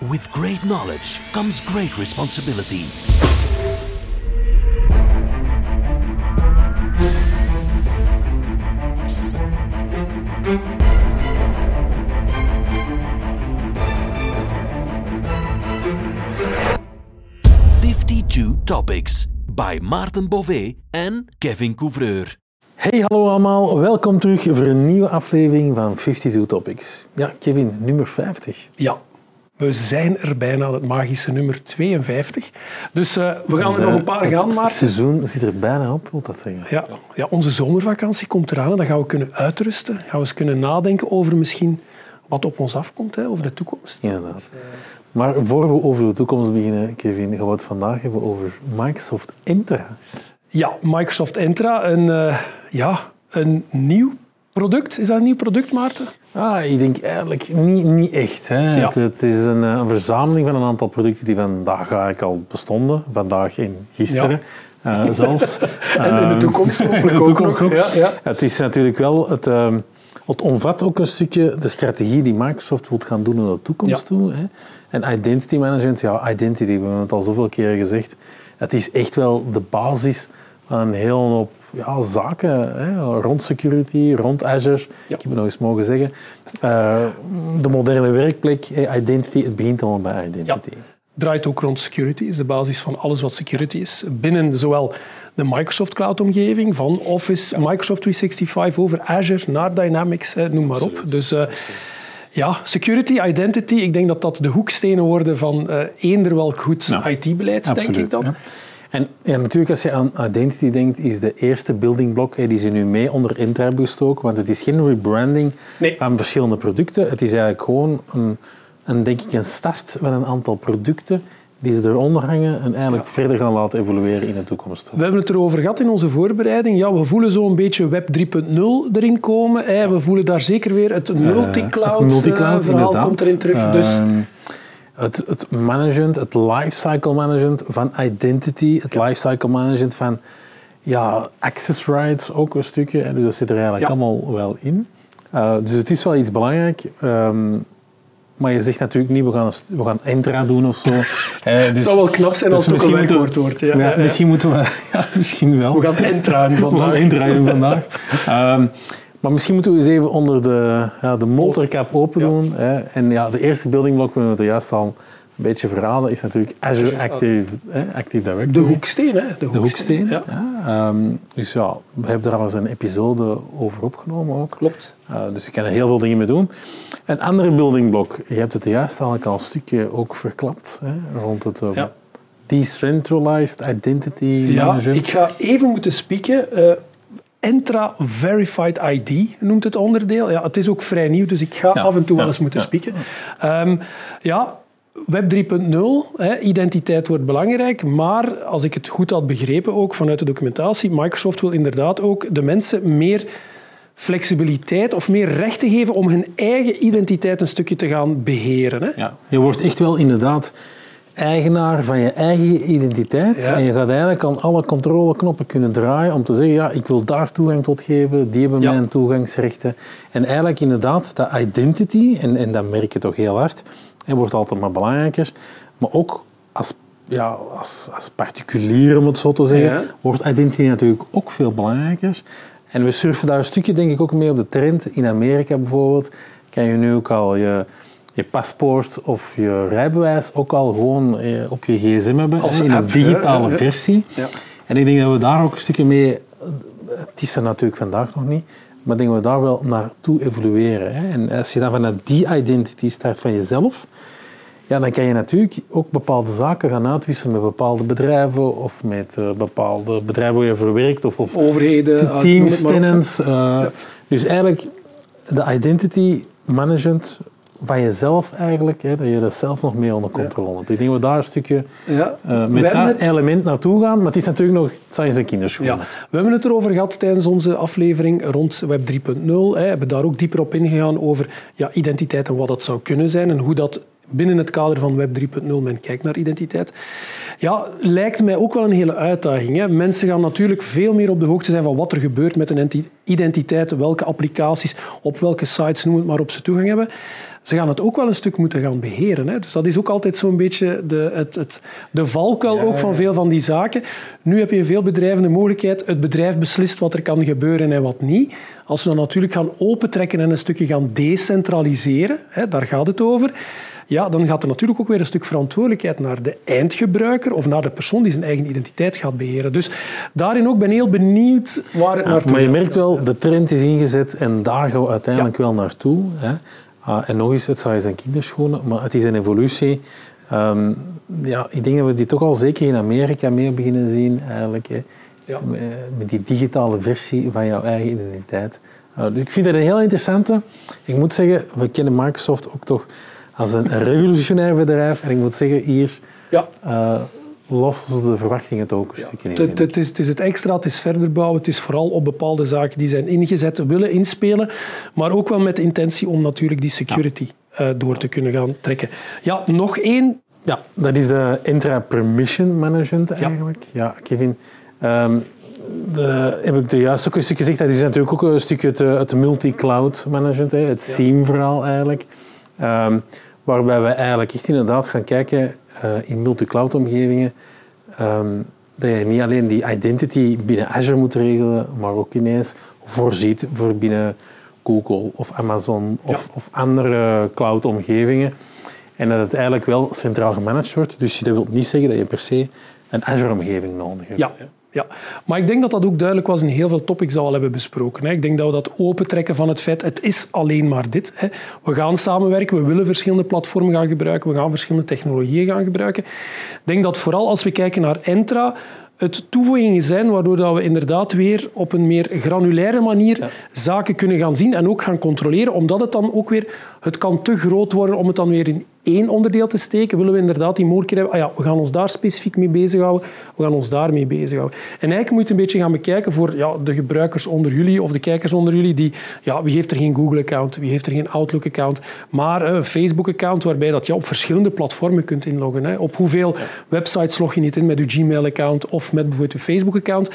With great knowledge comes great responsibility. Fifty-two topics by Maarten Bové en Kevin Couvreur. Hey, hallo allemaal. Welkom terug voor een nieuwe aflevering van 52 Topics. Ja, Kevin, nummer 50. Ja, we zijn er bijna, het magische nummer 52. Dus uh, we gaan er nog een paar gaan, maar... Het seizoen zit er bijna op, wil dat zeggen. Ja, ja, onze zomervakantie komt eraan. Dan gaan we kunnen uitrusten. Gaan we eens kunnen nadenken over misschien wat op ons afkomt, hè, over de toekomst. Inderdaad. Maar voor we over de toekomst beginnen, Kevin, gaan we het vandaag hebben over Microsoft Entra. Ja, Microsoft Entra, een, uh, ja, een nieuw product. Is dat een nieuw product, Maarten? Ah, ik denk eigenlijk niet, niet echt. Hè. Ja. Het, het, is een, een, verzameling van een aantal producten die vandaag eigenlijk al bestonden. Vandaag en gisteren. Ja. Uh, zelfs. en in de toekomst hopelijk ook nog. Ook. Ja, ja. Het is natuurlijk wel... Het, uh, het omvat ook een stukje de strategie die Microsoft wil gaan doen naar de toekomst toe. Hè. En identity management, ja, identity, we hebben het al zoveel keer gezegd. Het is echt wel de basis van een hele hoop ja, zaken hè, rond security, rond Azure. Ja. Ik heb het nog eens mogen zeggen. Uh, de moderne werkplek, identity, het begint allemaal bij identity. Ja. Draait ook rond security, is de basis van alles wat security is. Binnen zowel de Microsoft Cloud-omgeving, van Office, Microsoft 365 over Azure naar Dynamics, noem maar op. Dus uh, ja, security, identity, ik denk dat dat de hoekstenen worden van uh, eender welk goed. IT-beleid, denk ik dan. En ja, natuurlijk, als je aan identity denkt, is de eerste building block, die ze nu mee onder Intra hebben gestoken, want het is geen rebranding nee. van verschillende producten. Het is eigenlijk gewoon een, een, denk ik, een start van een aantal producten die ze eronder hangen en eigenlijk ja. verder gaan laten evolueren in de toekomst. We hebben het erover gehad in onze voorbereiding. Ja, we voelen zo een beetje Web 3.0 erin komen. Hè. We voelen daar zeker weer het multi-cloud, uh, multi verhaal inderdaad. komt erin terug. Dus... Het, het management, het lifecycle management van identity, het ja. lifecycle management van ja, access rights ook een stukje. Dus dat zit er eigenlijk ja. allemaal wel in. Uh, dus het is wel iets belangrijk. Um, maar je zegt natuurlijk niet, we gaan, we gaan Entra doen of zo. Dus, het zou wel knap zijn als dus het ook een werkwoord wordt. Ja, ja, misschien moeten we... Ja, misschien wel. We gaan Entra vandaag. We gaan Entra vandaag. um, maar misschien moeten we eens even onder de, ja, de motorkap open doen. Ja. Hè. En ja, de eerste building block, we hebben het juist al een beetje verhalen, is natuurlijk Azure Active, hè, Active Directory. De hoeksteen, hè? De, de hoeksteen. ja. ja. Um, dus ja, we hebben er al eens een episode over opgenomen ook. Klopt. Uh, dus je kan er heel veel dingen mee doen. Een andere building block, je hebt het juist al een stukje ook verklapt, hè, rond het... Uh, ja. Decentralized Identity ja. Ik ga even moeten spieken. Uh, Entra Verified ID noemt het onderdeel. Ja, het is ook vrij nieuw, dus ik ga ja, af en toe wel eens moeten ja, spieken. Um, ja, Web 3.0, identiteit wordt belangrijk, maar als ik het goed had begrepen, ook vanuit de documentatie, Microsoft wil inderdaad ook de mensen meer flexibiliteit of meer rechten geven om hun eigen identiteit een stukje te gaan beheren. Hè? Ja, je wordt echt wel inderdaad eigenaar van je eigen identiteit. Ja. En je gaat eigenlijk aan alle controleknoppen kunnen draaien om te zeggen, ja, ik wil daar toegang tot geven, die hebben ja. mijn toegangsrechten. En eigenlijk inderdaad, dat identity, en, en dat merk je toch heel hard, het wordt altijd maar belangrijker, maar ook als, ja, als, als particulier, om het zo te zeggen, ja. wordt identity natuurlijk ook veel belangrijker. En we surfen daar een stukje, denk ik, ook mee op de trend. In Amerika bijvoorbeeld kan je nu ook al je je paspoort of je rijbewijs ook al gewoon eh, op je gsm hebben, Als in een digitale ja, versie. Ja. En ik denk dat we daar ook een stukje mee, het is er natuurlijk vandaag nog niet, maar ik denk dat we daar wel naartoe evolueren. Hè. En als je dan vanuit die identity start van jezelf, ja, dan kan je natuurlijk ook bepaalde zaken gaan uitwisselen met bepaalde bedrijven of met uh, bepaalde bedrijven waar je voor werkt of, of overheden, teams, tenants. Uh, ja. Dus eigenlijk de identity management van jezelf eigenlijk, hè, dat je dat zelf nog meer onder controle hebt. Ik denk dat we daar een stukje ja. uh, met dat het... element naartoe gaan, maar het is natuurlijk nog, het zijn zijn kinderschoenen. Ja. We hebben het erover gehad tijdens onze aflevering rond Web 3.0. We hebben daar ook dieper op ingegaan over ja, identiteit en wat dat zou kunnen zijn en hoe dat binnen het kader van Web 3.0 men kijkt naar identiteit. Ja, lijkt mij ook wel een hele uitdaging. Hè. Mensen gaan natuurlijk veel meer op de hoogte zijn van wat er gebeurt met een identiteit, welke applicaties, op welke sites, noem het maar op, ze toegang hebben. Ze gaan het ook wel een stuk moeten gaan beheren. Hè. Dus dat is ook altijd zo'n beetje de, het, het, de valkuil ook van veel van die zaken. Nu heb je in veel bedrijven de mogelijkheid, het bedrijf beslist wat er kan gebeuren en wat niet. Als we dan natuurlijk gaan opentrekken en een stukje gaan decentraliseren, hè, daar gaat het over ja, dan gaat er natuurlijk ook weer een stuk verantwoordelijkheid naar de eindgebruiker of naar de persoon die zijn eigen identiteit gaat beheren. Dus daarin ook ben ik heel benieuwd waar het naartoe. Maar je merkt wel, de trend is ingezet en daar gaan we uiteindelijk wel naartoe. Hè. Ah, en nog eens, het zal zijn kinderschoenen, maar het is een evolutie. Ehm, ja, ik denk dat we die toch al zeker in Amerika meer beginnen zien, eigenlijk. Hè. Ja. Met die digitale versie van jouw eigen identiteit. Uh, ik vind dat een heel interessante. Ik moet zeggen, we kennen Microsoft ook toch als een revolutionair bedrijf. En ik moet zeggen, hier ja. Uh, lossen de verwachtingen toch ook een stukje in. Het, het, is, het is het extra, het is verder bouwen. Het is vooral op bepaalde zaken die zijn ingezet, willen inspelen. Maar ook wel met de intentie om natuurlijk die security uh, door te kunnen gaan trekken. Ja, nog één. Ja, dat is de intra-permission management eigenlijk. Ja, Kevin. Um, de, heb ik de juist ook een stukje gezegd. Dat is natuurlijk ook een stukje het, het multi-cloud management, hè, het SIEM-verhaal eigenlijk. Um, waarbij we eigenlijk echt inderdaad gaan kijken in multi-cloud omgevingen. Um, dat je niet alleen die identity binnen Azure moet regelen, maar ook ineens voorziet voor binnen Google of Amazon of, of andere cloud-omgevingen. En dat het eigenlijk wel centraal gemanaged wordt. Dus dat wil niet zeggen dat je per se een Azure-omgeving nodig hebt. Ja. Ja, maar ik denk dat dat ook duidelijk was in heel veel topics al hebben besproken. Ik denk dat we dat opentrekken van het feit, het is alleen maar dit. We gaan samenwerken, we willen verschillende platformen gaan gebruiken, we gaan verschillende technologieën gaan gebruiken. Ik denk dat vooral als we kijken naar Entra, het toevoegingen zijn waardoor dat we inderdaad weer op een meer granulaire manier zaken kunnen gaan zien en ook gaan controleren, omdat het dan ook weer, het kan te groot worden om het dan weer in één onderdeel te steken, willen we inderdaad die mogelijkheid hebben, ah ja, we gaan ons daar specifiek mee bezighouden, we gaan ons daarmee bezighouden. En eigenlijk moet je een beetje gaan bekijken voor ja, de gebruikers onder jullie of de kijkers onder jullie, die, ja, wie heeft er geen Google-account, wie heeft er geen Outlook-account, maar een Facebook-account waarbij dat je op verschillende platformen kunt inloggen. Hè. Op hoeveel websites log je niet in met je Gmail-account of met bijvoorbeeld je Facebook-account.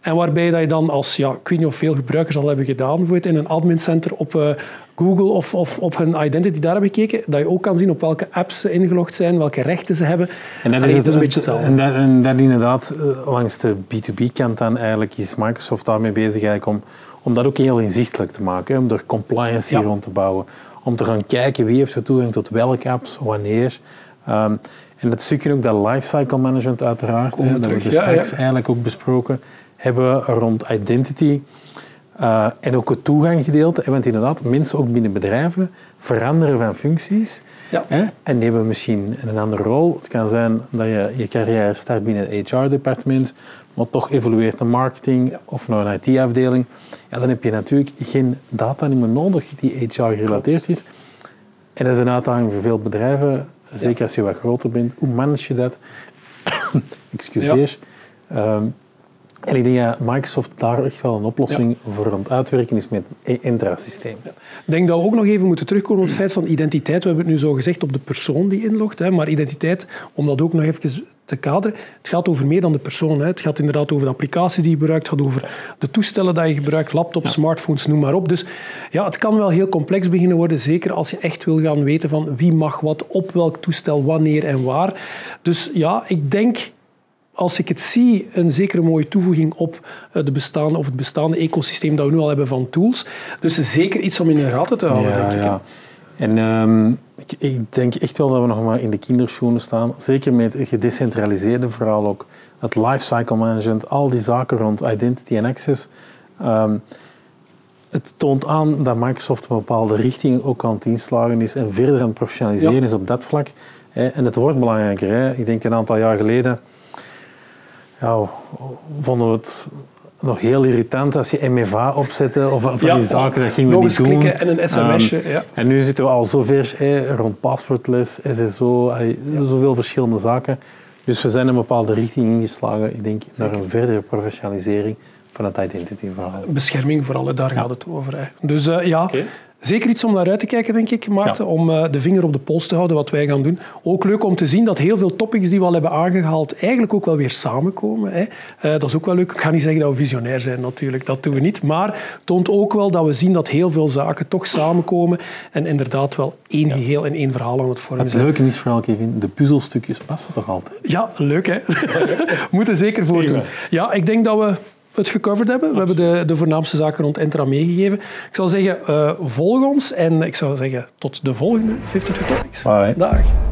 En waarbij dat je dan als, ja, ik weet niet of veel gebruikers al hebben gedaan, bijvoorbeeld in een admincenter op uh, Google of, of op hun identity daar hebben gekeken, dat je ook kan zien op welke apps ze ingelogd zijn, welke rechten ze hebben. En dat is, het, een beetje hetzelfde. En dat, en dat inderdaad, eh, langs de B2B-kant dan eigenlijk is Microsoft daarmee bezig eigenlijk om, om dat ook heel inzichtelijk te maken, om er compliance hier rond te bouwen, om te gaan kijken wie heeft er toegang tot welke apps, wanneer. Um, en dat stukje ook dat lifecycle management uiteraard, hè, dat we er straks eigenlijk ook besproken hebben rond identity. Uh, en ook het toeganggedeelte. Want inderdaad, mensen ook binnen bedrijven veranderen van functies. Ja. Hè, en die hebben misschien een andere rol. Het kan zijn dat je je carrière start binnen het HR-departement, maar toch evolueert naar marketing of naar een IT-afdeling. Ja, dan heb je natuurlijk geen data meer nodig die HR-gerelateerd is. En dat is een uitdaging voor veel bedrijven, zeker als je wat groter bent. Hoe manage je dat? Excuseer. Um, en ik denk dat Microsoft daar echt wel een oplossing voor aan het uitwerken is met het Entra-systeem. Ik denk dat we ook nog even moeten terugkomen op het feit van identiteit. We hebben het nu zo gezegd op de persoon die inlogt, hè, maar identiteit, om dat ook nog even te kaderen, het gaat over meer dan de persoon. Hè. Het gaat inderdaad over de applicaties die je gebruikt, het gaat over de toestellen die je gebruikt, laptops, smartphones, noem maar op. Dus ja, het kan wel heel complex beginnen worden, zeker als je echt wil gaan weten van wie mag wat op welk toestel, wanneer en waar. Dus ja, ik denk als ik het zie, een zekere mooie toevoeging op eh, de bestaande, of het bestaande ecosysteem dat we nu al hebben van tools. Dus zeker iets om in de gaten te houden, ja, denk ik. Ja. En um, ik, ik, denk echt wel dat we nog maar in de kinderschoenen staan. Zeker met het gedecentraliseerde verhaal ook. Het lifecycle management, al die zaken rond identity en access. Um, het toont aan dat Microsoft een bepaalde richting ook aan het inslagen is en verder aan het professionaliseren is op dat vlak. En het wordt belangrijker. Ik denk een aantal jaar geleden ja, vonden we het nog heel irritant als je MFA opzette of van die zaken, dat gingen we niet doen. klikken en een sms'je. Um, ja. En nu zitten we al zover eh, rond paspoortles, SSO, eh, zoveel verschillende zaken. Dus we zijn een bepaalde richting ingeslagen, ik denk, naar een verdere professionalisering van het identity verhaal. Bescherming vooral, daar gaat het over. Hè. Dus uh, ja, Zeker iets om naar uit te kijken, denk ik, Maarten. Om uh, de vinger op de pols te houden, wat wij gaan doen. Ook leuk om te zien dat heel veel topics die we al hebben aangehaald eigenlijk ook wel weer samenkomen. Hè. Uh, dat is ook wel leuk. Ik ga niet zeggen dat we visionair zijn, natuurlijk. Dat doen we niet. Maar toont ook wel dat we zien dat heel veel zaken toch samenkomen en inderdaad wel één ja. geheel en één verhaal aan het vormen zijn. Het leuke is vooral, Kevin, de puzzelstukjes passen toch altijd? Ja, leuk hè. Moeten zeker voordoen. Ja, ik denk dat we het gecoverd hebben. We hebben de, de voornaamste zaken rond Entra meegegeven. Ik zal zeggen, uh, volg ons en ik zou zeggen tot de volgende 52 Topics. Dag.